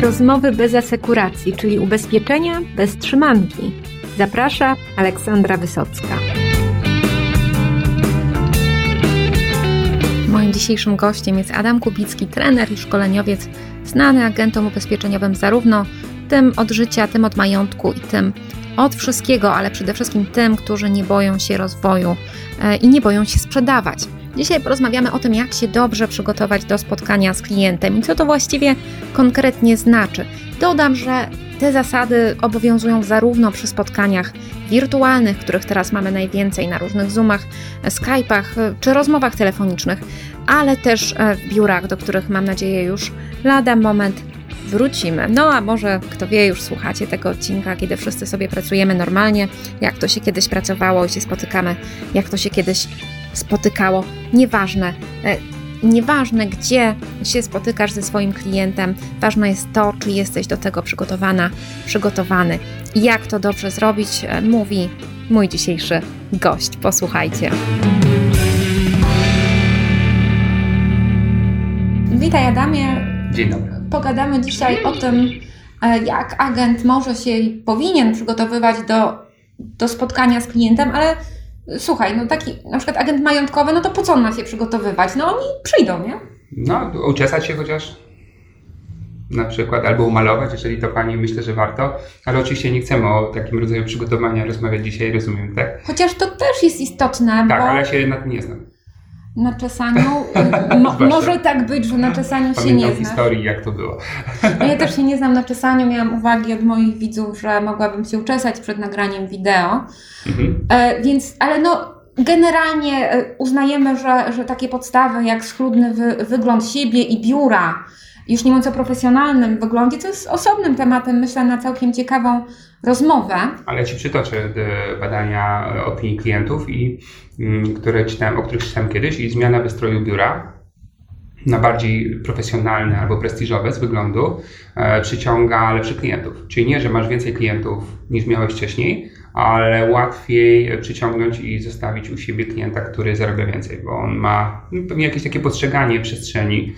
Rozmowy bez asekuracji, czyli ubezpieczenia bez trzymanki. Zaprasza Aleksandra Wysocka. Moim dzisiejszym gościem jest Adam Kubicki, trener i szkoleniowiec, znany agentom ubezpieczeniowym zarówno tym od życia, tym od majątku i tym od wszystkiego, ale przede wszystkim tym, którzy nie boją się rozwoju e, i nie boją się sprzedawać. Dzisiaj porozmawiamy o tym, jak się dobrze przygotować do spotkania z klientem i co to właściwie konkretnie znaczy. Dodam, że te zasady obowiązują zarówno przy spotkaniach wirtualnych, których teraz mamy najwięcej na różnych Zoomach, Skype'ach czy rozmowach telefonicznych, ale też e, w biurach, do których mam nadzieję już lada moment wrócimy. No a może, kto wie, już słuchacie tego odcinka, kiedy wszyscy sobie pracujemy normalnie, jak to się kiedyś pracowało i się spotykamy, jak to się kiedyś spotykało. Nieważne. E, nieważne, gdzie się spotykasz ze swoim klientem, ważne jest to, czy jesteś do tego przygotowana, przygotowany. Jak to dobrze zrobić, e, mówi mój dzisiejszy gość. Posłuchajcie. Witaj Adamie. Dzień dobry. Pogadamy dzisiaj o tym, e, jak agent może się i powinien przygotowywać do, do spotkania z klientem, ale słuchaj, no taki na przykład agent majątkowy, no to po co on ma się przygotowywać? No oni przyjdą, nie? No, uczesać się chociaż na przykład, albo umalować, jeżeli to Pani myślę, że warto, ale oczywiście nie chcemy o takim rodzaju przygotowania rozmawiać dzisiaj, rozumiem, tak? Chociaż to też jest istotne, Tak, bo ale się na tym nie znam. Na czesaniu mo, może tak być, że na czesaniu się Pamiętam nie znasz. historii, jak to było. No ja też się nie znam na czesaniu, miałam uwagi od moich widzów, że mogłabym się uczesać przed nagraniem wideo. Mhm. E, więc, ale no, generalnie e, uznajemy, że, że takie podstawy jak schludny wy, wygląd siebie i biura, już nie mówiąc o profesjonalnym wyglądzie, to jest osobnym tematem, myślę, na całkiem ciekawą rozmowę. Ale Ci przytoczę te badania e, opinii klientów, i, mm, które czytałem, o których czytałem kiedyś i zmiana wystroju biura na bardziej profesjonalne albo prestiżowe z wyglądu e, przyciąga lepszych klientów. Czyli nie, że masz więcej klientów niż miałeś wcześniej, ale łatwiej przyciągnąć i zostawić u siebie klienta, który zarabia więcej, bo on ma pewnie jakieś takie postrzeganie przestrzeni,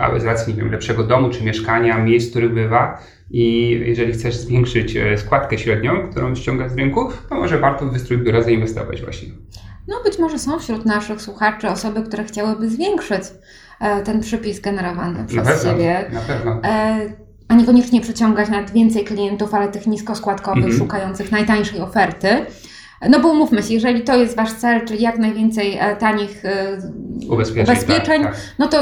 ale z racji nie wiem, lepszego domu czy mieszkania, miejsc, w których bywa. I jeżeli chcesz zwiększyć e, składkę średnią, którą ściągasz z rynku, to może warto w wystrój biura zainwestować właśnie. No być może są wśród naszych słuchaczy osoby, które chciałyby zwiększyć e, ten przypis generowany Na przez pewno, Ciebie. na pewno. E, a niekoniecznie przyciągać nawet więcej klientów, ale tych niskoskładkowych, Mhm. szukających najtańszej oferty. No bo umówmy się, jeżeli to jest Wasz cel, czyli jak najwięcej e, tanich e, Ubezpieczeń. ubezpieczeń, tak, tak. no to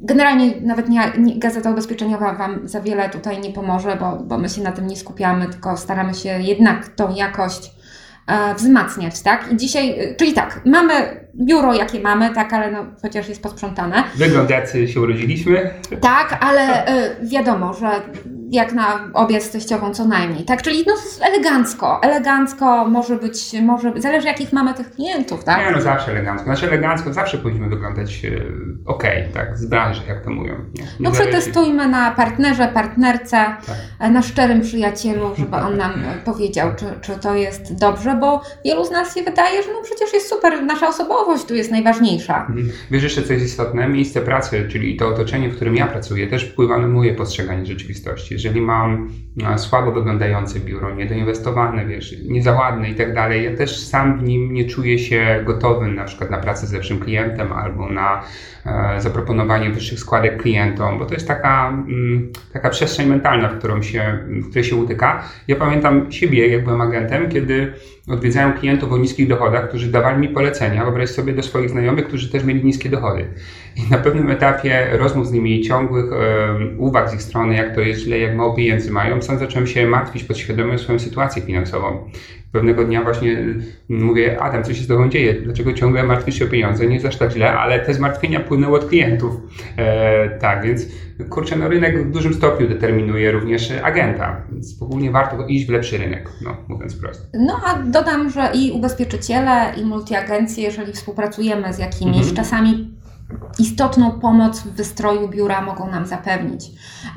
generalnie nawet nie, nie, gazeta ubezpieczeniowa Wam za wiele tutaj nie pomoże, bo, bo my się na tym nie skupiamy, tylko staramy się jednak tą jakość wzmacniać, tak? I dzisiaj, e, czyli tak, mamy biuro jakie mamy, tak, ale no chociaż jest posprzątane. Wygląd jacy się urodziliśmy. Tak, ale e, wiadomo, że jak na obiad z teściową co najmniej, tak? Czyli no elegancko, elegancko może być, może, zależy jakich mamy tych klientów, tak? Nie, no zawsze elegancko. Znaczy elegancko zawsze powinniśmy wyglądać e, okej, tak, z branży, jak to mówią. Nie, No przetestujmy na partnerze, partnerce, Tak. e, na szczerym przyjacielu, żeby on nam powiedział, czy, czy to jest dobrze, bo wielu z nas się wydaje, że no przecież jest super, nasza osobowość tu jest najważniejsza. Mhm. Wiesz jeszcze, co jest istotne? Miejsce pracy, czyli to otoczenie, w którym ja pracuję, też wpływa na moje postrzeganie rzeczywistości. Jeżeli mam e, słabo wyglądające biuro, niedoinwestowane, wiesz, nie za ładne i tak dalej, ja też sam w nim nie czuję się gotowy na przykład na pracę z lepszym klientem albo na e, zaproponowanie wyższych składek klientom, bo to jest taka, mm, taka przestrzeń mentalna, w, którą się, w której się utyka. Ja pamiętam siebie, jak byłem agentem, kiedy odwiedzałem klientów o niskich dochodach, którzy dawali mi polecenia, wyobraź sobie do swoich znajomych, którzy też mieli niskie dochody. I na pewnym etapie rozmów z nimi, ciągłych uwag z ich strony, jak to jest źle, jak mało pieniędzy mają, sam zacząłem się martwić podświadomie o swoją sytuację finansową. Pewnego dnia właśnie y, mówię, Adam, co się z tobą dzieje? Dlaczego ciągle martwisz się o pieniądze? Nie jest aż tak źle, ale te zmartwienia płynęły od klientów. E, tak, więc kurczę, no rynek w dużym stopniu determinuje również agenta, więc ogólnie warto iść w lepszy rynek, no mówiąc prosto. No a dodam, że i ubezpieczyciele, i multiagencje, jeżeli współpracujemy z jakimiś, Mhm. czasami istotną pomoc w wystroju biura mogą nam zapewnić.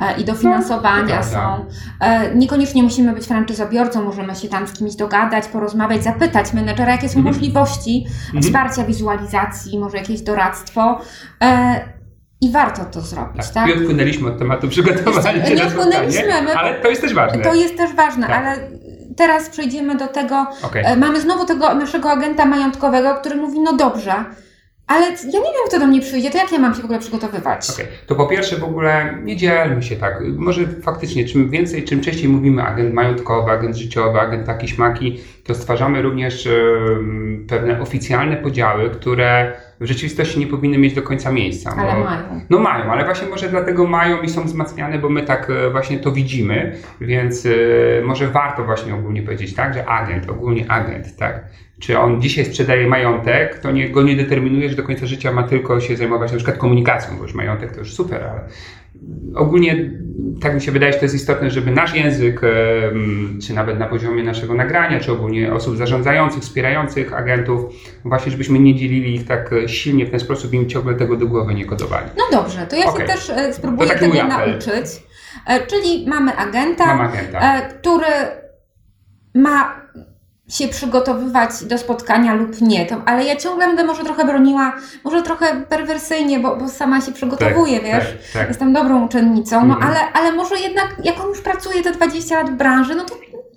E, I dofinansowania prawda. są. E, Niekoniecznie musimy być franczyzobiorcą, możemy się tam z kimś dogadać, porozmawiać, zapytać menedżera, jakie są Mhm. możliwości Mhm. wsparcia wizualizacji, może jakieś doradztwo. E, I warto to zrobić, tak? tak? I odpłynęliśmy od tematu przygotowania nie odpłynęliśmy, my, ale to jest też ważne. To jest też ważne, tak. ale teraz przejdziemy do tego. Okay. Mamy znowu tego naszego agenta majątkowego, który mówi, no dobrze, ale ja nie wiem, kto do mnie przyjdzie, to jak ja mam się w ogóle przygotowywać? Okay. To po pierwsze w ogóle nie dzielmy się tak. Może faktycznie, czym więcej, czym częściej mówimy agent majątkowy, agent życiowy, agent taki śmaki, to stwarzamy również pewne oficjalne podziały, które w rzeczywistości nie powinny mieć do końca miejsca. Ale bo, mają. No mają, ale właśnie może dlatego mają i są wzmacniane, bo my tak e, właśnie to widzimy, więc y, może warto właśnie ogólnie powiedzieć tak, że agent, ogólnie agent, tak. Czy on dzisiaj sprzedaje majątek, to nie, go nie determinuje, że do końca życia ma tylko się zajmować na przykład komunikacją, bo już majątek to już super, ale ogólnie tak mi się wydaje, że to jest istotne, żeby nasz język, czy nawet na poziomie naszego nagrania, czy ogólnie osób zarządzających, wspierających agentów, właśnie żebyśmy nie dzielili ich tak silnie w ten sposób i im ciągle tego do głowy nie kodowali. No dobrze, to ja okay. się też e, spróbuję tego nauczyć. E, czyli mamy agenta, Mam agenta. E, który ma się przygotowywać do spotkania lub nie, to, ale ja ciągle będę może trochę broniła, może trochę perwersyjnie, bo, bo sama się przygotowuję, tak, wiesz, tak, tak. jestem dobrą uczennicą, no mhm. ale, ale może jednak jak on już pracuje te 20 lat w branży, no to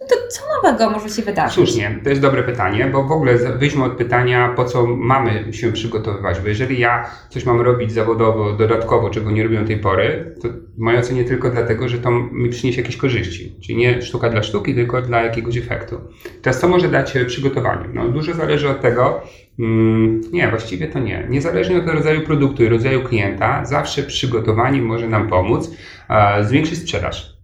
to co nowego może się wydarzyć? Słusznie, to jest dobre pytanie, bo w ogóle wyjdźmy od pytania, po co mamy się przygotowywać, bo jeżeli ja coś mam robić zawodowo, dodatkowo, czego nie robię do tej pory, to w mojej ocenie tylko dlatego, że to mi przyniesie jakieś korzyści, czyli nie sztuka dla sztuki, tylko dla jakiegoś efektu. Teraz co może dać przygotowanie? No dużo zależy od tego, mm, nie, właściwie to nie. Niezależnie od rodzaju produktu i rodzaju klienta, zawsze przygotowanie może nam pomóc e, zwiększyć sprzedaż.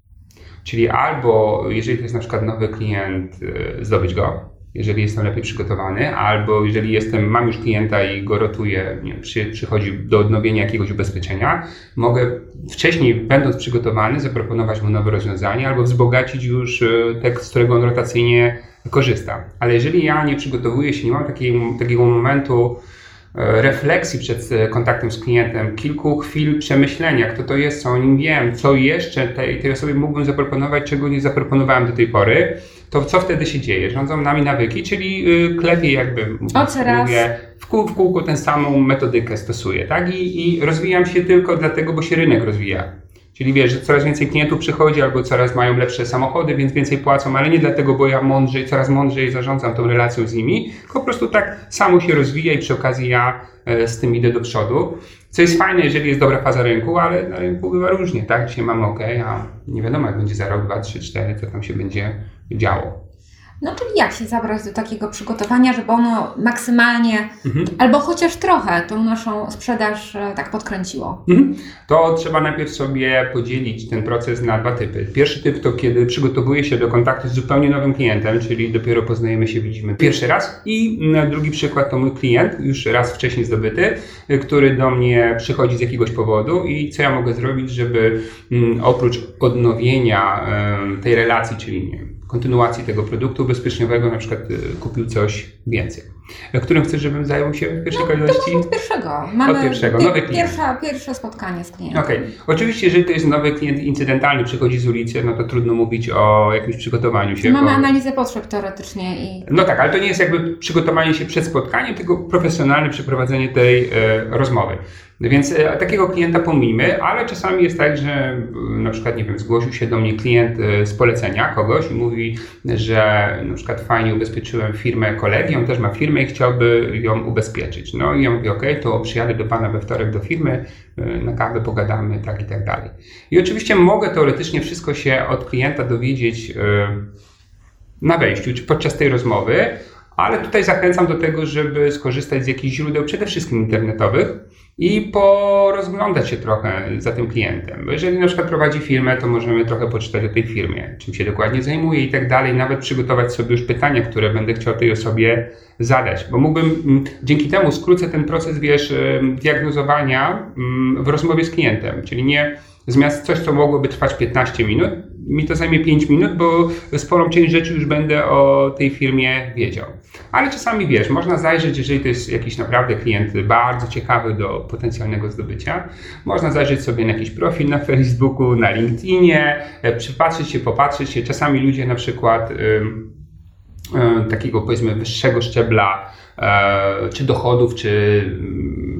Czyli albo, jeżeli to jest na przykład nowy klient, y, zdobyć go, jeżeli jestem lepiej przygotowany, albo jeżeli jestem, mam już klienta i go rotuję, nie, przy, przychodzi do odnowienia jakiegoś ubezpieczenia, mogę wcześniej, będąc przygotowany, zaproponować mu nowe rozwiązanie albo wzbogacić już y, tekst, z którego on rotacyjnie korzysta. Ale jeżeli ja nie przygotowuję się, nie mam takiego, takiego momentu, refleksji przed e, kontaktem z klientem, kilku chwil przemyślenia, kto to jest, co o nim wiem, co jeszcze tej, tej osobie mógłbym zaproponować, czego nie zaproponowałem do tej pory, to co wtedy się dzieje? Rządzą nami nawyki, czyli y, klepiej jakby mówię, w, kół, w kółku tę samą metodykę stosuję, tak? I, I rozwijam się tylko dlatego, bo się rynek rozwija. Czyli wiesz, że coraz więcej klientów przychodzi albo coraz mają lepsze samochody, więc więcej płacą, ale nie dlatego, bo ja mądrzej, coraz mądrzej zarządzam tą relacją z nimi, tylko po prostu tak samo się rozwija i przy okazji ja e, z tym idę do przodu. Co jest fajne, jeżeli jest dobra faza rynku, ale na rynku bywa różnie, tak? Dzisiaj mamy OK, a nie wiadomo jak będzie za rok, dwa, trzy, cztery, co tam się będzie działo. No czyli jak się zabrać do takiego przygotowania, żeby ono maksymalnie, mhm. albo chociaż trochę, tą naszą sprzedaż e, tak podkręciło? Mhm. To trzeba najpierw sobie podzielić ten proces na dwa typy. Pierwszy typ to kiedy przygotowuję się do kontaktu z zupełnie nowym klientem, czyli dopiero poznajemy się, widzimy pierwszy raz. I drugi przykład to mój klient, już raz wcześniej zdobyty, który do mnie przychodzi z jakiegoś powodu i co ja mogę zrobić, żeby mm, oprócz odnowienia tej relacji, czyli nie wiem, kontynuacji tego produktu ubezpieczeniowego, na przykład y, kupił coś więcej. Którym chcesz, żebym zajął się w pierwszej no, kolejności? Od pierwszego. Mamy od pierwszego, nowy klient. Pierwsza, pierwsze spotkanie z klientem. Okej. Okay. Oczywiście, jeżeli to jest nowy klient incydentalny, przychodzi z ulicy, no to trudno mówić o jakimś przygotowaniu się. Mamy bo... analizę potrzeb teoretycznie i... No tak, ale to nie jest jakby przygotowanie się przed spotkaniem, tylko profesjonalne przeprowadzenie tej e, rozmowy. Więc e, takiego klienta pomijmy, ale czasami jest tak, że e, na przykład, nie wiem, zgłosił się do mnie klient e, z polecenia kogoś i mówi, że na przykład fajnie ubezpieczyłem firmę kolegi, on też ma firmę i chciałby ją ubezpieczyć. No i ja mówię, ok, to przyjadę do Pana we wtorek do firmy, na kawę pogadamy, tak i tak dalej. I oczywiście mogę teoretycznie wszystko się od klienta dowiedzieć na wejściu, czy podczas tej rozmowy, ale tutaj zachęcam do tego, żeby skorzystać z jakichś źródeł, przede wszystkim internetowych, i porozglądać się trochę za tym klientem. Bo jeżeli na przykład prowadzi firmę, to możemy trochę poczytać o tej firmie, czym się dokładnie zajmuje i tak dalej, nawet przygotować sobie już pytania, które będę chciał tej osobie zadać. Bo mógłbym, mm, dzięki temu skrócę ten proces, wiesz, diagnozowania mm, w rozmowie z klientem, czyli nie zamiast coś, co mogłoby trwać 15 minut, mi to zajmie 5 minut, bo sporą część rzeczy już będę o tej firmie wiedział. Ale czasami wiesz, można zajrzeć, jeżeli to jest jakiś naprawdę klient bardzo ciekawy do potencjalnego zdobycia, można zajrzeć sobie na jakiś profil na Facebooku, na LinkedInie, e, przypatrzeć się, popatrzeć się. Czasami ludzie na przykład takiego powiedzmy wyższego szczebla e, czy dochodów, czy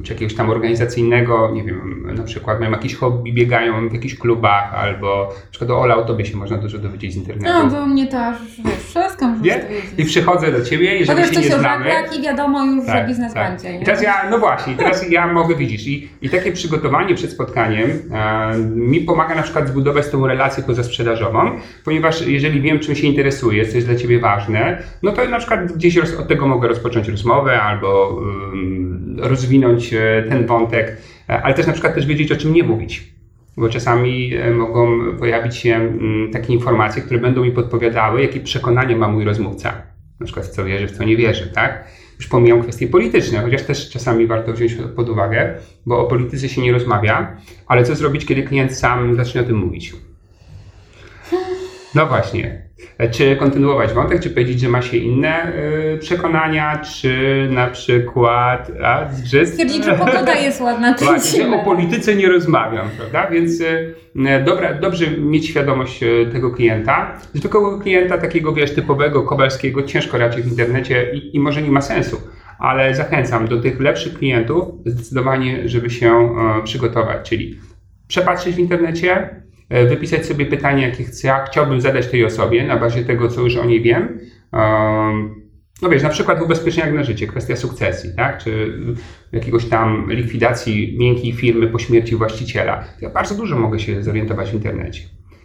czy jakiegoś tam organizacyjnego, nie wiem, na przykład mają jakieś hobby, biegają w jakichś klubach, albo na przykład o Ola o tobie się można dużo dowiedzieć z internetu. No, bo mnie to aż, wiesz, wszystko można? I przychodzę do ciebie, jeżeli Powiesz się nie znamy. żaglach i wiadomo już, że Tak, biznes tak. będzie. nie? I teraz ja, no właśnie, teraz ja mogę widzieć. I, I takie przygotowanie przed spotkaniem e, mi pomaga na przykład zbudować tą relację pozasprzedażową, ponieważ jeżeli wiem, czym się interesujesz, co jest dla ciebie ważne, no to na przykład gdzieś od tego mogę rozpocząć rozmowę albo rozwinąć e, ten wątek, e, ale też na przykład też wiedzieć, o czym nie mówić. Bo czasami e, mogą pojawić się mm, takie informacje, które będą mi podpowiadały, jakie przekonanie ma mój rozmówca. Na przykład w co wierzy, w co nie wierzy, tak? Już pomijam kwestie polityczne, chociaż też czasami warto wziąć pod uwagę, bo o polityce się nie rozmawia, ale co zrobić, kiedy klient sam zacznie o tym mówić? No właśnie. Czy kontynuować wątek, czy powiedzieć, że ma się inne y, przekonania, czy na przykład. A, zgrzyt? Stwierdzić, że pogoda jest ładna, Właśnie, że o polityce nie rozmawiam, prawda? Więc y, dobra, dobrze mieć świadomość y, tego klienta. Zwykłego klienta, takiego wiesz, typowego, kowalskiego, ciężko raczej w internecie i, i może nie ma sensu. Ale zachęcam do tych lepszych klientów zdecydowanie, żeby się e, przygotować, czyli przepatrzeć w internecie, wypisać sobie pytania, jakie chcę, chciałbym zadać tej osobie na bazie tego, co już o niej wiem. No wiesz, na przykład w ubezpieczeniach na życie, kwestia sukcesji, tak? czy jakiegoś tam likwidacji miękkiej firmy po śmierci właściciela. Ja bardzo dużo mogę się zorientować w internecie.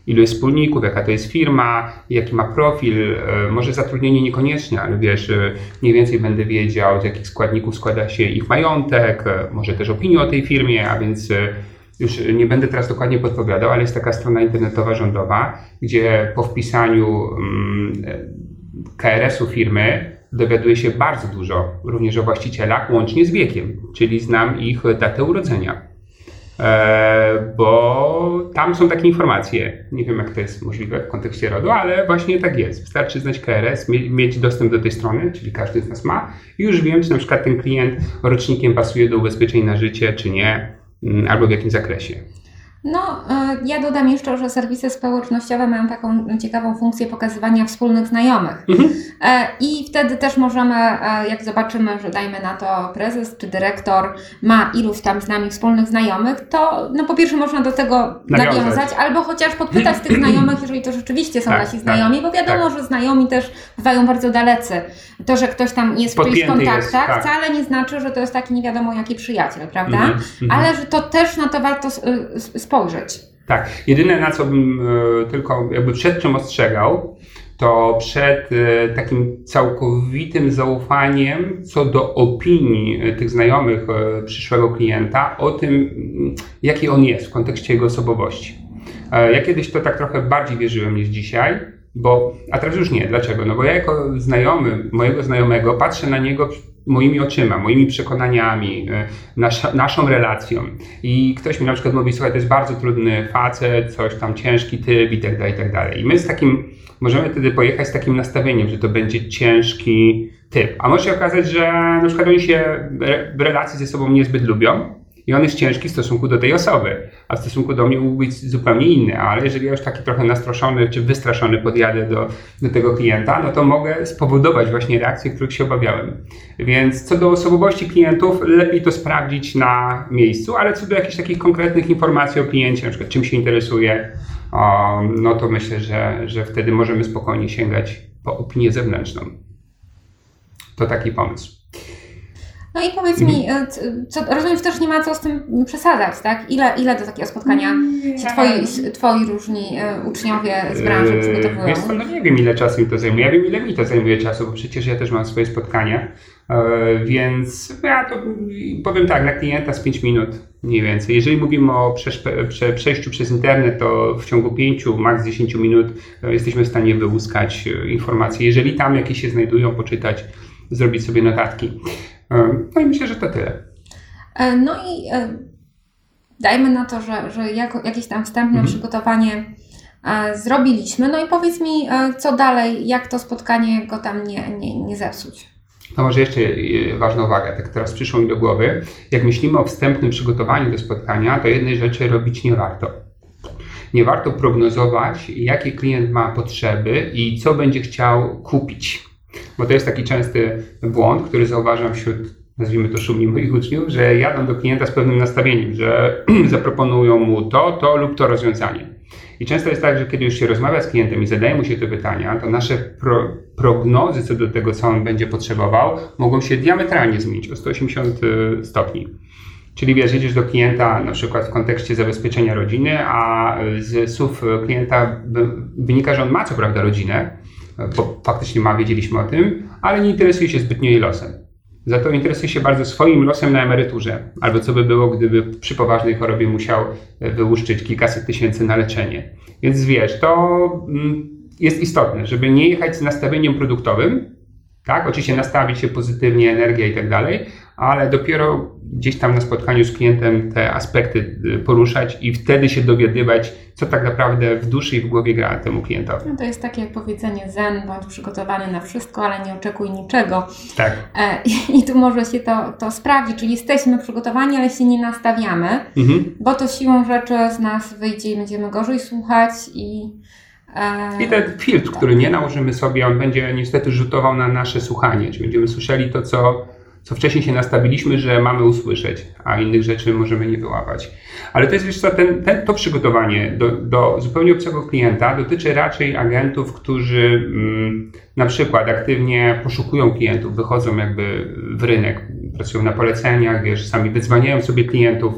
Ilu jest wspólników, jaka to jest firma, jaki ma profil, e, może zatrudnienie niekoniecznie, ale wiesz, e, mniej więcej będę wiedział, z jakich składników składa się ich majątek, e, może też opinie o tej firmie, a więc e, już nie będę teraz dokładnie podpowiadał, ale jest taka strona internetowa rządowa, gdzie po wpisaniu mm, KRS-u firmy dowiaduję się bardzo dużo również o właścicielach, łącznie z wiekiem, czyli znam ich datę urodzenia. E, bo tam są takie informacje. Nie wiem, jak to jest możliwe w kontekście RODO, ale właśnie tak jest. Wystarczy znać KRS, mie- mieć dostęp do tej strony, czyli każdy z nas ma, i już wiem, czy na przykład ten klient rocznikiem pasuje do ubezpieczeń na życie, czy nie, albo w jakim zakresie. No, e, ja dodam jeszcze, że serwisy społecznościowe mają taką ciekawą funkcję pokazywania wspólnych znajomych. E, I wtedy też możemy, e, jak zobaczymy, że dajmy na to prezes czy dyrektor ma iluś tam z nami wspólnych znajomych, to no po pierwsze można do tego Nawiązać. nawiązać, albo chociaż podpytać tych znajomych, jeżeli to rzeczywiście są Tak, nasi tak, znajomi, bo wiadomo, że znajomi też bywają bardzo dalecy. To, że ktoś tam jest w Podpięty jest, kontaktach, tak. wcale nie znaczy, że to jest taki nie wiadomo jaki przyjaciel, prawda? Mhm, mhm. Ale że to też na to warto s- y, s- spojrzeć. Tak, jedyne na co bym e, tylko jakby przed czym ostrzegał, to przed e, takim całkowitym zaufaniem co do opinii e, tych znajomych przyszłego klienta o tym, mm, jaki on jest w kontekście jego osobowości. Ja kiedyś to tak trochę bardziej wierzyłem niż dzisiaj, bo, a teraz już nie. Dlaczego? No bo ja jako znajomy mojego znajomego patrzę na niego moimi oczyma, moimi przekonaniami, e, nasza, naszą relacją. I ktoś mi na przykład mówi, słuchaj, to jest bardzo trudny facet, coś tam ciężki typ i tak dalej, i tak dalej. I my z takim, możemy wtedy pojechać z takim nastawieniem, że to będzie ciężki typ. A może się okazać, że na przykład oni się w relacji ze sobą niezbyt lubią, i on jest ciężki w stosunku do tej osoby, a w stosunku do mnie mógł być zupełnie inny, ale jeżeli ja już taki trochę nastroszony czy wystraszony podjadę do, do tego klienta, no to mogę spowodować właśnie reakcje, których się obawiałem. Więc co do osobowości klientów, lepiej to sprawdzić na miejscu, ale co do jakichś takich konkretnych informacji o kliencie, na przykład czym się interesuje, no to myślę, że, że wtedy możemy spokojnie sięgać po opinię zewnętrzną. To taki pomysł. No i powiedz mi, e, c- co, rozumiem, że też nie ma co z tym przesadzać, tak? Ile, ile do takiego spotkania się twoi, twoi różni e, uczniowie z branży Eee, przygotowują? Wiesz no nie wiem ile czasu mi to zajmuje. Ja wiem ile mi to zajmuje czasu, bo przecież ja też mam swoje spotkania. Eee, Więc ja to powiem tak, na klienta z 5 minut mniej więcej. Jeżeli mówimy o prze, przejściu przez internet, to w ciągu 5, maks 10 minut e, jesteśmy w stanie wyłuskać e, informacje. Jeżeli tam jakieś się znajdują, poczytać, zrobić sobie notatki. No i myślę, że to tyle. No i dajmy na to, że, że jako, jakieś tam wstępne Mhm. przygotowanie e, zrobiliśmy. No i powiedz mi, e, co dalej, jak to spotkanie go tam nie, nie, nie zepsuć. To może jeszcze e, ważna uwaga, tak teraz przyszło mi do głowy. Jak myślimy o wstępnym przygotowaniu do spotkania, to jednej rzeczy robić nie warto. Nie warto prognozować, jakie klient ma potrzeby i co będzie chciał kupić. Bo to jest taki częsty błąd, który zauważam wśród nazwijmy to szumnie moich uczniów, że jadą do klienta z pewnym nastawieniem, że zaproponują mu to, to lub to rozwiązanie. I często jest tak, że kiedy już się rozmawia z klientem i zadaje mu się te pytania, to nasze pro, prognozy co do tego, co on będzie potrzebował, mogą się diametralnie zmienić o 180 y, stopni. Czyli wiesz, jedziesz do klienta na przykład w kontekście zabezpieczenia rodziny, a z słów klienta wynika, że on ma co prawda rodzinę, bo faktycznie ma, wiedzieliśmy o tym, ale nie interesuje się zbytnio jej losem. Za to interesuje się bardzo swoim losem na emeryturze, albo co by było, gdyby przy poważnej chorobie musiał wyłuszczyć kilkaset tysięcy na leczenie. Więc wiesz, to mm, jest istotne, żeby nie jechać z nastawieniem produktowym, tak, oczywiście nastawić się pozytywnie, energia i tak dalej, ale dopiero gdzieś tam na spotkaniu z klientem te aspekty y, poruszać i wtedy się dowiadywać, co tak naprawdę w duszy i w głowie gra temu klientowi. No to jest takie jak powiedzenie zen, bądź przygotowany na wszystko, ale nie oczekuj niczego. Tak. E, I tu może się to, to sprawdzić, czyli jesteśmy przygotowani, ale się nie nastawiamy, mhm. bo to siłą rzeczy z nas wyjdzie i będziemy gorzej słuchać i e, i ten filtr, który nie nałożymy sobie, on będzie niestety rzutował na nasze słuchanie, czyli będziemy słyszeli to, co co wcześniej się nastawiliśmy, że mamy usłyszeć, a innych rzeczy możemy nie wyłapać. Ale to jest, wiesz co, ten, ten, to przygotowanie do, do zupełnie obcego klienta dotyczy raczej agentów, którzy mm, na przykład aktywnie poszukują klientów, wychodzą jakby w rynek, pracują na poleceniach, wiesz, sami wyzwaniają sobie klientów.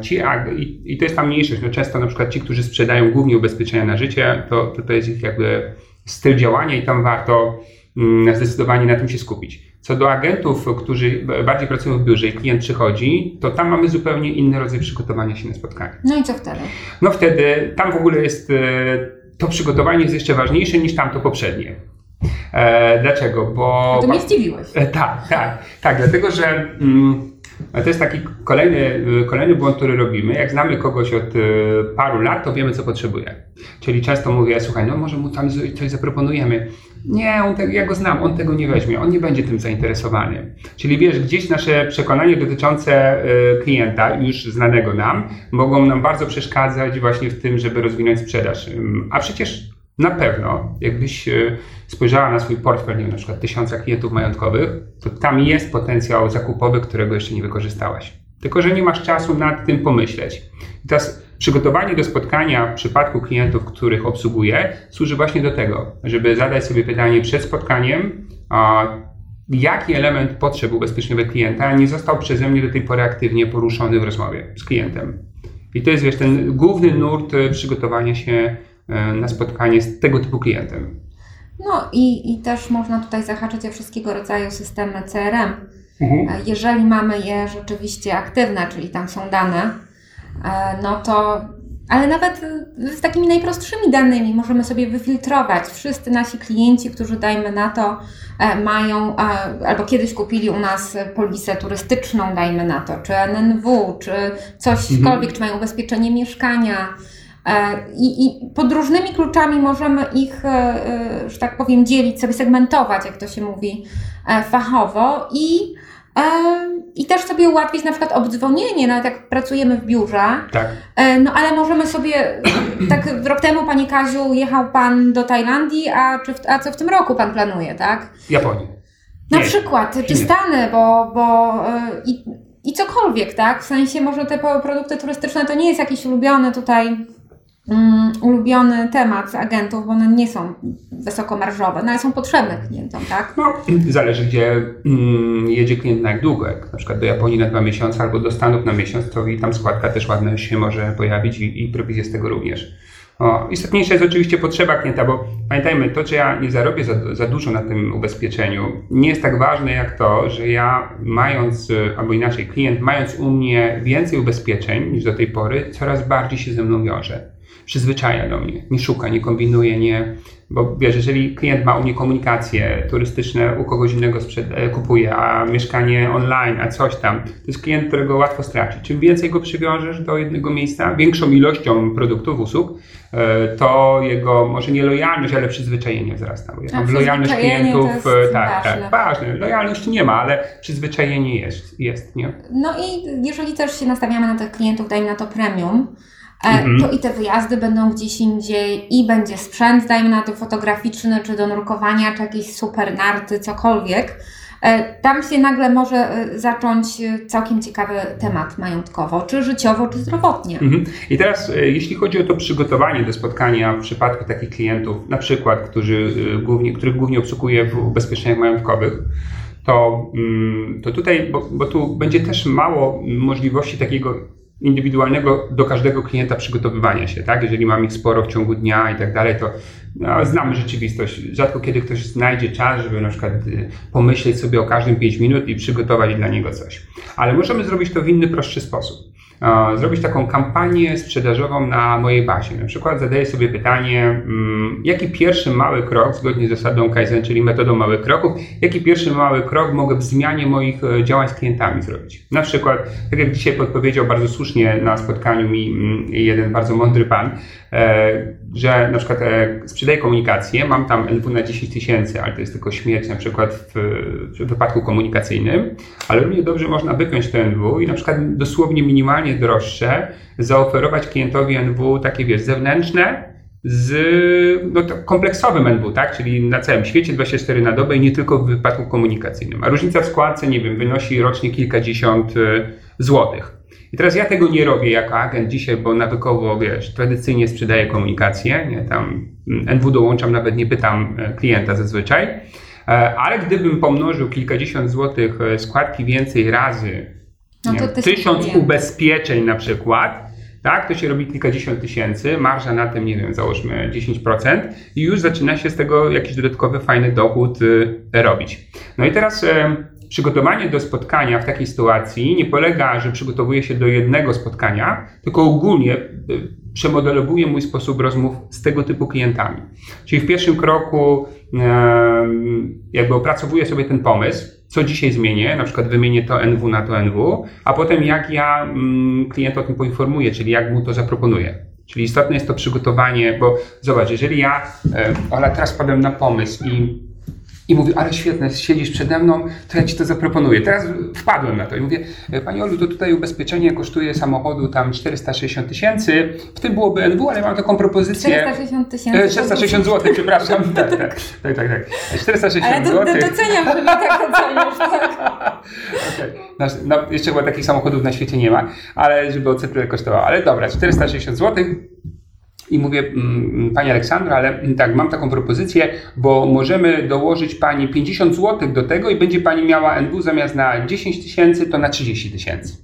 Ci, i, I to jest tam mniejszość. No często na przykład ci, którzy sprzedają głównie ubezpieczenia na życie, to, to, to jest ich jakby styl działania i tam warto mm, zdecydowanie na tym się skupić. Co do agentów, którzy bardziej pracują w biurze i klient przychodzi, to tam mamy zupełnie inny rodzaj przygotowania się na spotkanie. No i co wtedy? No wtedy tam w ogóle jest e, to przygotowanie jest jeszcze ważniejsze niż tamto poprzednie. E, dlaczego? Bo. To mnie zdziwiłeś. E, tak, tak, tak, dlatego że. Mm, to jest taki kolejny, kolejny błąd, który robimy. Jak znamy kogoś od e, paru lat, to wiemy, co potrzebuje. Czyli często mówię, słuchaj, no może mu tam coś zaproponujemy. Nie, on te, ja go znam, on tego nie weźmie, on nie będzie tym zainteresowany. Czyli wiesz, gdzieś nasze przekonanie dotyczące y, klienta, już znanego nam, mogą nam bardzo przeszkadzać właśnie w tym, żeby rozwinąć sprzedaż. A przecież na pewno, jakbyś y, spojrzała na swój portfel, nie wiem, na przykład tysiąca klientów majątkowych, to tam jest potencjał zakupowy, którego jeszcze nie wykorzystałaś. Tylko, że nie masz czasu nad tym pomyśleć. I teraz Przygotowanie do spotkania w przypadku klientów, których obsługuję, służy właśnie do tego, żeby zadać sobie pytanie przed spotkaniem, jaki element potrzeb ubezpieczeniowych klienta nie został przeze mnie do tej pory aktywnie poruszony w rozmowie z klientem. I to jest wiesz, ten główny nurt e, przygotowania się e, na spotkanie z tego typu klientem. No i, i też można tutaj zahaczyć o wszystkiego rodzaju systemy CRM. Mhm. E, jeżeli mamy je rzeczywiście aktywne, czyli tam są dane, no to ale nawet z takimi najprostszymi danymi możemy sobie wyfiltrować. Wszyscy nasi klienci, którzy dajmy na to, e, mają e, albo kiedyś kupili u nas polisę turystyczną, dajmy na to, czy NNW, czy cośkolwiek, mhm. czy mają ubezpieczenie mieszkania. I, I pod różnymi kluczami możemy ich, że tak powiem, dzielić, sobie segmentować, jak to się mówi fachowo i i też sobie ułatwić na przykład obdzwonienie, nawet jak pracujemy w biurze. Tak. E, no ale możemy sobie, tak rok temu Panie Kaziu jechał Pan do Tajlandii, a, czy a co w tym roku Pan planuje, tak? Japonii. Na Nie. przykład, czy Stany, bo, bo e, i, i cokolwiek, tak? W sensie może te produkty turystyczne to nie jest jakiś ulubiony tutaj um, ulubiony temat agentów, bo one nie są wysokomarżowe, no ale są potrzebne klientom, tak? No, zależy gdzie um, jedzie klient na jak długo, jak na przykład do Japonii na dwa miesiące albo do Stanów na miesiąc, to i tam składka też ładna się może pojawić i, i prowizja z tego również. O, istotniejsza jest oczywiście potrzeba klienta, bo pamiętajmy, to, czy ja nie zarobię za, za, dużo na tym ubezpieczeniu, nie jest tak ważne jak to, że ja mając, albo inaczej, klient mając u mnie więcej ubezpieczeń niż do tej pory, coraz bardziej się ze mną wiąże przyzwyczaja do mnie, nie szuka, nie kombinuje, nie. Bo wiesz, jeżeli klient ma u mnie komunikacje turystyczne, u kogoś innego e, kupuje, a mieszkanie online, a coś tam, to jest klient, którego łatwo stracić. Czym więcej go przywiążesz do jednego miejsca, większą ilością produktów, usług, e, to jego, może nie lojalność, ale przyzwyczajenie wzrasta. Bo ja lojalność klientów, e, tak, ważne. tak, ważne. Lojalności nie ma, ale przyzwyczajenie jest, jest, nie? No i jeżeli też się nastawiamy na tych klientów, dajmy na to premium, mhm. to i te wyjazdy będą gdzieś indziej i będzie sprzęt, dajmy na to fotograficzny, czy do nurkowania, czy jakieś super narty, cokolwiek. E, tam się nagle może e, zacząć e, całkiem ciekawy temat majątkowo, czy życiowo, czy zdrowotnie. Mhm. I teraz, jeśli chodzi o to przygotowanie do spotkania w przypadku takich klientów, na przykład, którzy głównie, których głównie obsługuję w ubezpieczeniach majątkowych, to, mm, to tutaj, bo, bo tu będzie też mało możliwości takiego indywidualnego do każdego klienta przygotowywania się, tak? Jeżeli mam ich sporo w ciągu dnia i tak dalej, to no, znamy rzeczywistość. Rzadko kiedy ktoś znajdzie czas, żeby na przykład y, pomyśleć sobie o każdym 5 minut i przygotować dla niego coś. Ale możemy zrobić to w inny, prostszy sposób zrobić taką kampanię sprzedażową na mojej bazie. Na przykład zadaję sobie pytanie, mm, jaki pierwszy mały krok, zgodnie z zasadą Kaizen, czyli metodą małych kroków, jaki pierwszy mały krok mogę w zmianie moich e, działań z klientami zrobić. Na przykład, tak jak dzisiaj podpowiedział bardzo słusznie na spotkaniu mi mm, jeden bardzo mądry pan, e, że na przykład e, sprzedaję komunikację, mam tam NW na 10 tysięcy, ale to jest tylko śmierć na przykład w, w wypadku komunikacyjnym, ale równie dobrze można wypiąć to NW i na przykład dosłownie minimalnie droższe zaoferować klientowi NW takie wiesz, zewnętrzne, z no, kompleksowym NW, tak? czyli na całym świecie 24 na dobę i nie tylko w wypadku komunikacyjnym. A różnica w składce, nie wiem, wynosi rocznie kilkadziesiąt e, złotych. I teraz ja tego nie robię jako agent dzisiaj, bo nawykowo, wiesz, tradycyjnie sprzedaję komunikację, nie, tam NW dołączam, nawet nie pytam e, klienta zazwyczaj, e, ale gdybym pomnożył kilkadziesiąt złotych e, składki więcej razy no nie, tysiąc ubezpieczeń na przykład, tak, to się robi kilkadziesiąt tysięcy, marża na tym, nie wiem, załóżmy 10% i już zaczyna się z tego jakiś dodatkowy, fajny dochód y, robić. No i teraz przygotowanie do spotkania w takiej sytuacji nie polega, że przygotowuję się do jednego spotkania, tylko ogólnie y, przemodelowuję mój sposób rozmów z tego typu klientami. Czyli w pierwszym kroku jakby opracowuję sobie ten pomysł, co dzisiaj zmienię, na przykład wymienię to NW na to NW, a potem jak ja mm, klienta o tym poinformuję, czyli jak mu to zaproponuję. Czyli istotne jest to przygotowanie, bo zobacz, jeżeli ja, ale teraz padłem na pomysł i i mówi, ale świetne, siedzisz przede mną, to ja ci to zaproponuję. Teraz wpadłem na to i mówię, e, Pani Olu, to tutaj ubezpieczenie kosztuje samochodu tam 460 tysięcy, w tym byłoby NW, ale mam taką propozycję. 460 tysięcy. 460 zł, przepraszam. tak, tak, tak, tak, tak. 460 ale zł. Ale doceniam, że mi tak oceniasz, tak. okay. no, no, jeszcze chyba takich samochodów na świecie nie ma, ale żeby odsetek kosztowało. Ale dobra, 460 zł i mówię, mm, mm, Pani Aleksandro, ale tak, mam taką propozycję, bo możemy dołożyć Pani 50 zł do tego i będzie Pani miała NW zamiast na 10 tysięcy, to na 30 tysięcy.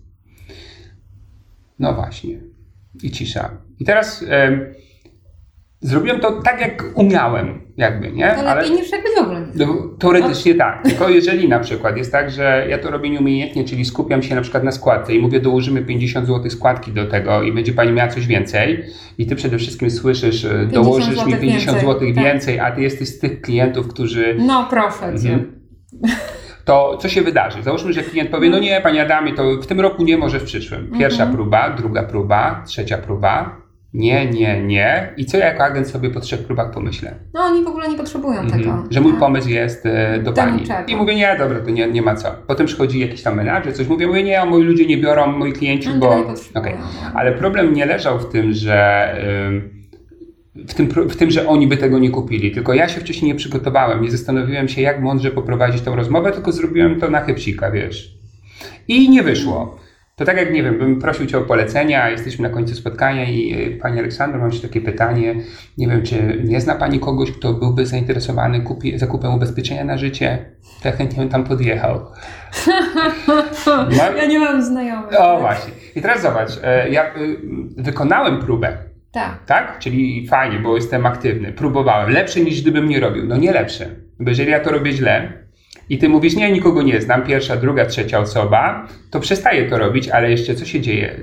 No właśnie. I cisza. I teraz zrobiłem to tak, jak umiałem, jakby, nie? To lepiej Ale, niż jakbyś w ogóle no, Teoretycznie no. tak. Tylko jeżeli na przykład jest tak, że ja to robię nieumiejętnie, czyli skupiam się na przykład na składce i mówię, dołożymy 50 zł składki do tego i będzie pani miała coś więcej i ty przede wszystkim słyszysz, e, dołożysz mi 50 zł więcej, więcej tak. a ty jesteś z tych klientów, którzy... No proszę cię. Mhm. to co się wydarzy? Załóżmy, że klient powie, no nie, panie Adamie, to w tym roku nie, może w przyszłym. Pierwsza mhm. próba, druga próba, trzecia próba, nie, nie, nie. I co ja jako agent sobie po trzech próbach pomyślę? No oni w ogóle nie potrzebują mhm. tego. Że mój pomysł jest e, do pani. I mówię, nie, dobra, to nie, nie ma co. Potem przychodzi jakiś tam menadżer, coś mówię, mówię, nie, moi ludzie nie biorą, moi klienci, oni bo... Okay. No. Ale problem nie leżał w tym, że... w tym, w tym, że oni by tego nie kupili. Tylko ja się wcześniej nie przygotowałem, nie zastanowiłem się, jak mądrze poprowadzić tą rozmowę, tylko zrobiłem to na chybcika, wiesz. I nie wyszło. To tak jak, nie wiem, bym prosił Cię o polecenia, jesteśmy na końcu spotkania i y, Pani Aleksandro, mam Ci takie pytanie. Nie wiem, czy nie zna Pani kogoś, kto byłby zainteresowany kupi, zakupem ubezpieczenia na życie? Ja chętnie bym tam podjechał. No, ja nie mam znajomych. O, tak? właśnie. I teraz zobacz, e, ja y, wykonałem próbę. Tak. Tak? Czyli fajnie, bo jestem aktywny. Próbowałem. Lepszy niż gdybym nie robił. No nie lepszy. Bo jeżeli ja to robię źle, i ty mówisz, nie, nikogo nie znam, pierwsza, druga, trzecia osoba, to przestaję to robić, ale jeszcze co się dzieje?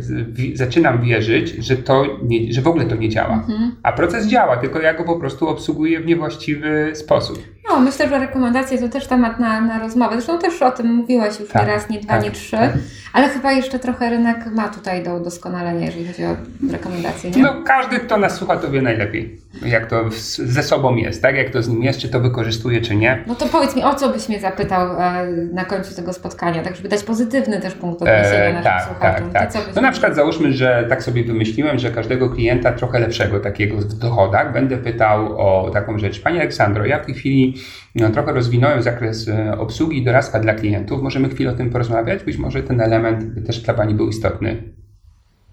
Zaczynam wierzyć, że to nie, że w ogóle to nie działa. Mhm. A proces działa, tylko ja go po prostu obsługuję w niewłaściwy sposób. No, myślę, że rekomendacje to też temat na, na rozmowę. Zresztą też o tym mówiłaś już tak, nie raz, nie dwa, tak, nie trzy. Tak. Ale chyba jeszcze trochę rynek ma tutaj do doskonalenia, jeżeli chodzi o rekomendacje. Nie? No, każdy, kto nas słucha, to wie najlepiej, jak to ze sobą jest, tak? Jak to z nim jest, czy to wykorzystuje, czy nie. No to powiedz mi, o co byś mnie zapytał e, na końcu tego spotkania, tak żeby dać pozytywny też punkt odniesienia e, naszym tak, słuchaczom. Tak, tak. No na przykład załóżmy, że tak sobie wymyśliłem, że każdego klienta trochę lepszego takiego w dochodach będę pytał o taką rzecz. Panie Aleksandro, ja w tej chwili no, trochę rozwinąłem zakres e, obsługi i doradztwa dla klientów. Możemy chwilę o tym porozmawiać? Być może ten element też dla Pani był istotny.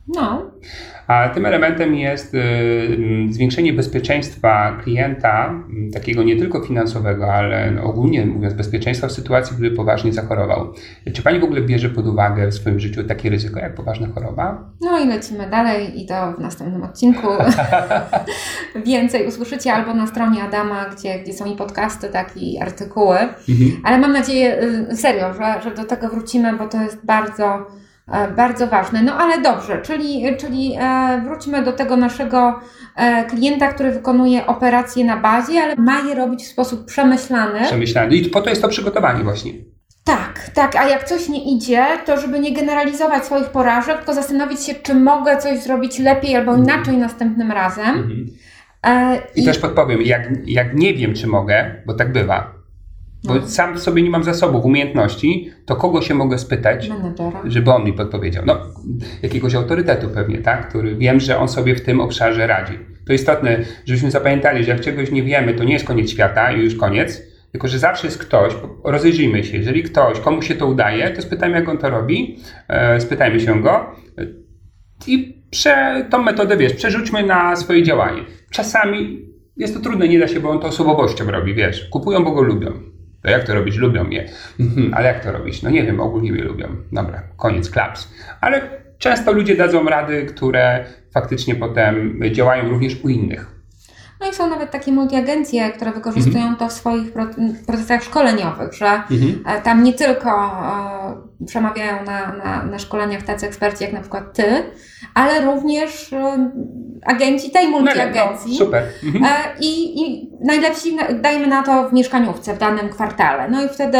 No. A tym elementem jest y, zwiększenie bezpieczeństwa klienta, takiego nie tylko finansowego, ale no, ogólnie mówiąc, bezpieczeństwa w sytuacji, gdy poważnie zachorował. Czy Pani w ogóle bierze pod uwagę w swoim życiu takie ryzyko jak poważna choroba? No i lecimy dalej i to w następnym odcinku więcej usłyszycie albo na stronie Adama, gdzie, gdzie są i podcasty, tak i artykuły. Mhm. Ale mam nadzieję, y, serio, że, że do tego wrócimy, bo to jest bardzo bardzo ważne. No ale dobrze, czyli, czyli e, wróćmy do tego naszego e, klienta, który wykonuje operacje na bazie, ale ma je robić w sposób przemyślany. Przemyślany. I po to jest to przygotowanie właśnie. Tak, tak, a jak coś nie idzie, to żeby nie generalizować swoich porażek, tylko zastanowić się, czy mogę coś zrobić lepiej albo mhm. inaczej następnym razem. Mhm. I, I, też podpowiem, jak, jak nie wiem, czy mogę, bo tak bywa, bo no. sam sobie nie mam zasobów, umiejętności, to kogo się mogę spytać, Menedżera. żeby on mi podpowiedział? No, jakiegoś autorytetu pewnie, tak? Który wiem, że on sobie w tym obszarze radzi. To istotne, żebyśmy zapamiętali, że jak czegoś nie wiemy, to nie jest koniec świata i już koniec, tylko że zawsze jest ktoś, rozejrzyjmy się, jeżeli ktoś, komu się to udaje, to spytajmy, jak on to robi, e, spytajmy się go i prze, tą metodę, wiesz, przerzućmy na swoje działanie. Czasami jest to trudne, nie da się, bo on to osobowością robi, wiesz, kupują, bo go lubią. To jak to robić? Lubią mnie. Mhm, ale jak to robić? No nie wiem, ogólnie mnie lubią. Dobra, koniec, klaps. Ale często ludzie dadzą rady, które faktycznie potem działają również u innych. No i są nawet takie multiagencje, które wykorzystują mhm. to w swoich procesach szkoleniowych, że mhm. E, tam nie tylko e, przemawiają na, na, na szkoleniach tacy eksperci jak na przykład ty, ale również e, agenci tej multiagencji. No, super. Mhm. I, I najlepsi dajmy na to w mieszkaniówce w danym kwartale. No i wtedy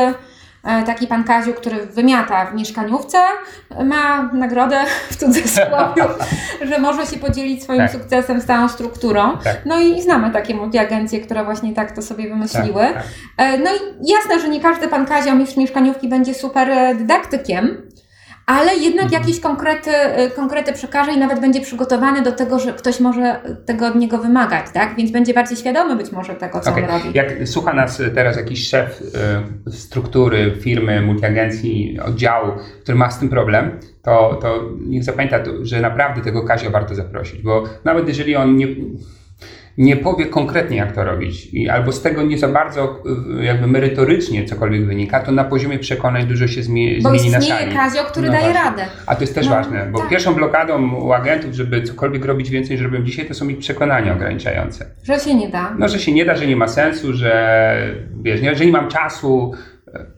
taki pan Kaziu, który wymiata w mieszkaniówce, ma nagrodę w cudzysłowie, że może się podzielić swoim tak. sukcesem z całą strukturą. Tak. No i znamy takie multiagencje, które właśnie tak to sobie wymyśliły. Tak, tak. E, no i jasne, że nie każdy pan Kazio mistrz mieszkaniówki będzie super e, dydaktykiem, ale jednak mhm. jakieś konkrety, y, konkrety przekaże i nawet będzie przygotowany do tego, że ktoś może tego od niego wymagać, tak? Więc będzie bardziej świadomy być może tego, co okay. on robi. Jak słucha nas teraz jakiś szef y, struktury, firmy, multiagencji, oddziału, który ma z tym problem, to, to niech zapamięta, że naprawdę tego Kazia warto zaprosić, bo nawet jeżeli on nie nie powie konkretnie, jak to robić, I albo z tego nie za bardzo y, jakby merytorycznie cokolwiek wynika, to na poziomie przekonań dużo się zmieni, bo zmieni na sali. Bo Kazio, który no daje radę. A to jest też no, ważne, bo tak. pierwszą blokadą u agentów, żeby cokolwiek robić więcej niż robią dzisiaj, to są ich przekonania ograniczające. Że się nie da. No, że się nie da, że nie ma sensu, że wiesz, nie, że nie mam czasu,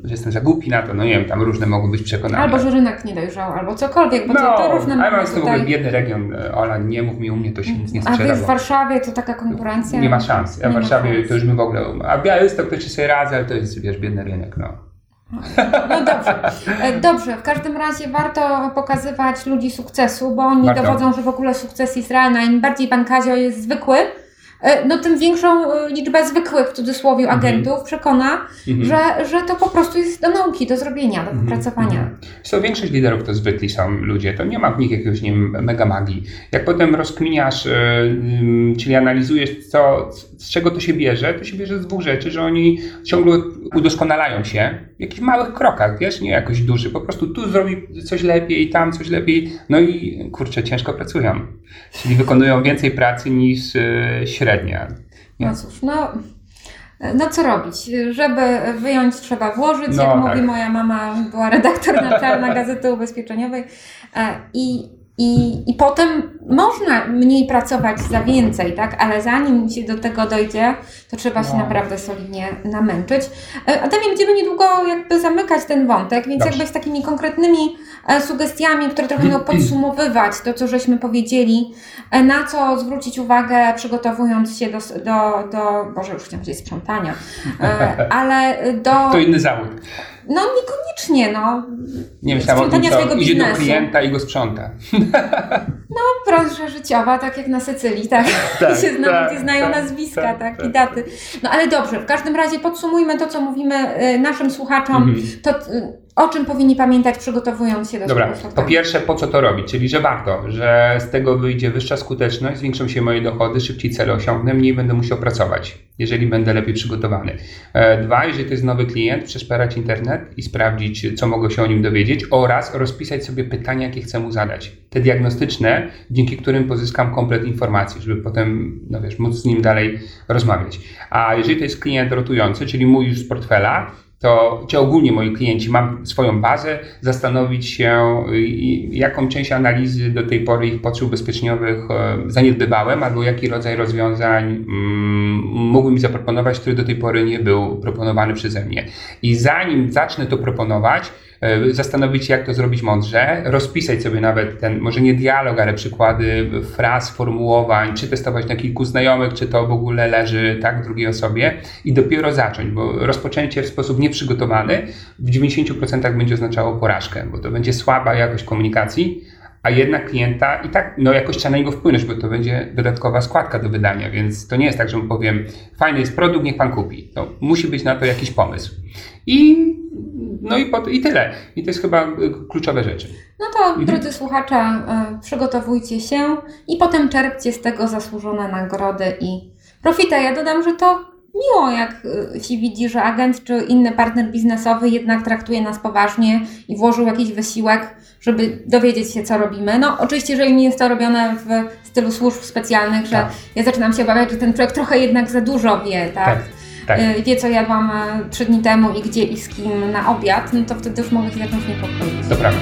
że jestem za głupi na to, no nie wiem, tam różne mogą być przekonania. Albo, że rynek nie dojrzał, albo cokolwiek, bo no, to, to różne ale mam z tym biedny region, Ola, nie mów mi u mnie, to się nic nie sprzeda. A w Warszawie to taka konkurencja? Nie ma szans. Ja w Warszawie szans. to już my w ogóle, a Białystok to się sobie radzę, ale to jest, wiesz, biedny rynek, no. No dobrze. E, dobrze, w każdym razie warto pokazywać ludzi sukcesu, bo oni warto. dowodzą, że w ogóle sukces jest realny. Im bardziej pan Kazio jest zwykły, no tym większą e, liczbę zwykłych w cudzysłowie mhm. agentów przekona, mhm. że, że to po prostu jest do nauki, do zrobienia, do mhm. wypracowania. Co większość liderów to zwykli są ludzie, to nie ma w nich jakiegoś nie mega magii. Jak potem rozkminiasz, yy, czyli analizujesz, co, z czego to się bierze, to się bierze z dwóch rzeczy, że oni ciągle udoskonalają się w jakichś małych krokach, wiesz, nie jakoś duży, po prostu tu zrobi coś lepiej, tam coś lepiej, no i kurczę, ciężko pracują. Czyli wykonują więcej pracy niż średnio średnia. Nie? No cóż, no, no co robić? Żeby wyjąć, trzeba włożyć. No, jak tak. mówi moja mama, była redaktor naczelna Gazety Ubezpieczeniowej. E, I i, I potem można mniej pracować za więcej, tak? Ale zanim się do tego dojdzie, to trzeba no. się naprawdę solidnie namęczyć. E, Adamie, będziemy niedługo jakby zamykać ten wątek, więc Dobrze. jakby z takimi konkretnymi e, sugestiami, które trochę miały podsumowywać to, co żeśmy powiedzieli, e, na co zwrócić uwagę, przygotowując się do, do, do Boże, już chciałam powiedzieć sprzątania, ale do... To inny zawód. No niekoniecznie, no. Nie myślałam o tym, co idzie do klienta i go sprząta. No, branża życiowa, tak jak na Sycylii, tak. tak się zna, tak, znają tak, nazwiska, tak, tak, i tak. daty. No ale dobrze, w każdym razie podsumujmy to, co mówimy y, naszym słuchaczom. Mhm. To y, o czym powinni pamiętać, przygotowując się do Dobra, po pierwsze, po co to robić? Czyli, że warto, że z tego wyjdzie wyższa skuteczność, zwiększą się moje dochody, szybciej cele osiągnę, mniej będę musiał pracować. jeżeli będę lepiej przygotowany. E, dwa, jeżeli to jest nowy klient, przeszperać internet i sprawdzić, co mogę się o nim dowiedzieć oraz rozpisać sobie pytania, jakie chcę mu zadać. Te diagnostyczne, dzięki którym pozyskam komplet informacji, żeby potem, no wiesz, móc z nim dalej rozmawiać. A jeżeli to jest klient rotujący, czyli mój już z portfela, to czy ogólnie moi klienci, mam swoją bazę, zastanowić się, y, jaką część analizy do tej pory ich potrzeb ubezpieczeniowych e, zaniedbywałem, albo jaki rodzaj rozwiązań mm, mógłbym zaproponować, który do tej pory nie był proponowany przeze mnie. I zanim zacznę to proponować, E, zastanowić się, jak to zrobić mądrze, rozpisać sobie nawet ten, może nie dialog, ale przykłady fraz, formułowań, czy testować na kilku znajomych, czy to w ogóle leży tak drugiej osobie i dopiero zacząć, bo rozpoczęcie w sposób nieprzygotowany w 90% będzie oznaczało porażkę, bo to będzie słaba jakość komunikacji, a jednak klienta i tak no, jakoś trzeba na niego wpłynąć, bo to będzie dodatkowa składka do wydania, więc to nie jest tak, że mu powiem, fajny jest produkt, niech pan kupi. To musi być na to jakiś pomysł. I no i, i tyle. I to jest chyba y, kluczowe rzeczy. No to, mhm. drodzy słuchacze, y, przygotowujcie się i potem czerpcie z tego zasłużone nagrody i profita. Ja dodam, że to miło, jak y, się widzi, że agent czy inny partner biznesowy jednak traktuje nas poważnie i włożył jakiś wysiłek, żeby dowiedzieć się, co robimy. No, oczywiście, jeżeli nie jest to robione w stylu służb specjalnych, że tak. ja zaczynam się obawiać, że ten człowiek trochę jednak za dużo wie, tak? tak tak. Y, wie co jadłam e, trzy dni temu i gdzie i z kim na obiad, no to wtedy już mogę się zacząć niepokoić. Prawda.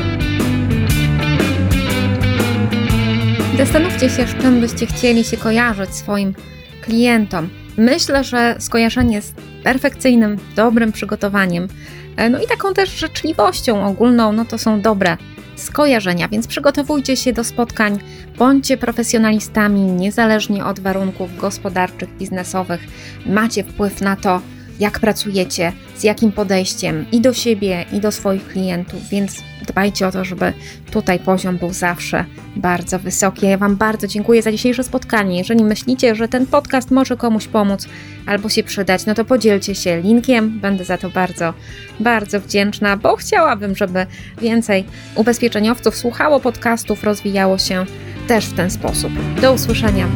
Zastanówcie się, z czym byście chcieli się kojarzyć swoim klientom. Myślę, że skojarzenie z perfekcyjnym, dobrym przygotowaniem, e, no i taką też życzliwością ogólną, no to są dobre skojarzenia, więc przygotowujcie się do spotkań, bądźcie profesjonalistami niezależnie od warunków gospodarczych, biznesowych. Macie wpływ na to, jak pracujecie, z jakim podejściem i do siebie, i do swoich klientów, więc dbajcie o to, żeby tutaj poziom był zawsze bardzo wysoki. Ja Wam bardzo dziękuję za dzisiejsze spotkanie. Jeżeli myślicie, że ten podcast może komuś pomóc albo się przydać, no to podzielcie się linkiem. Będę za to bardzo, bardzo wdzięczna, bo chciałabym, żeby więcej ubezpieczeniowców słuchało podcastów, rozwijało się też w ten sposób. Do usłyszenia.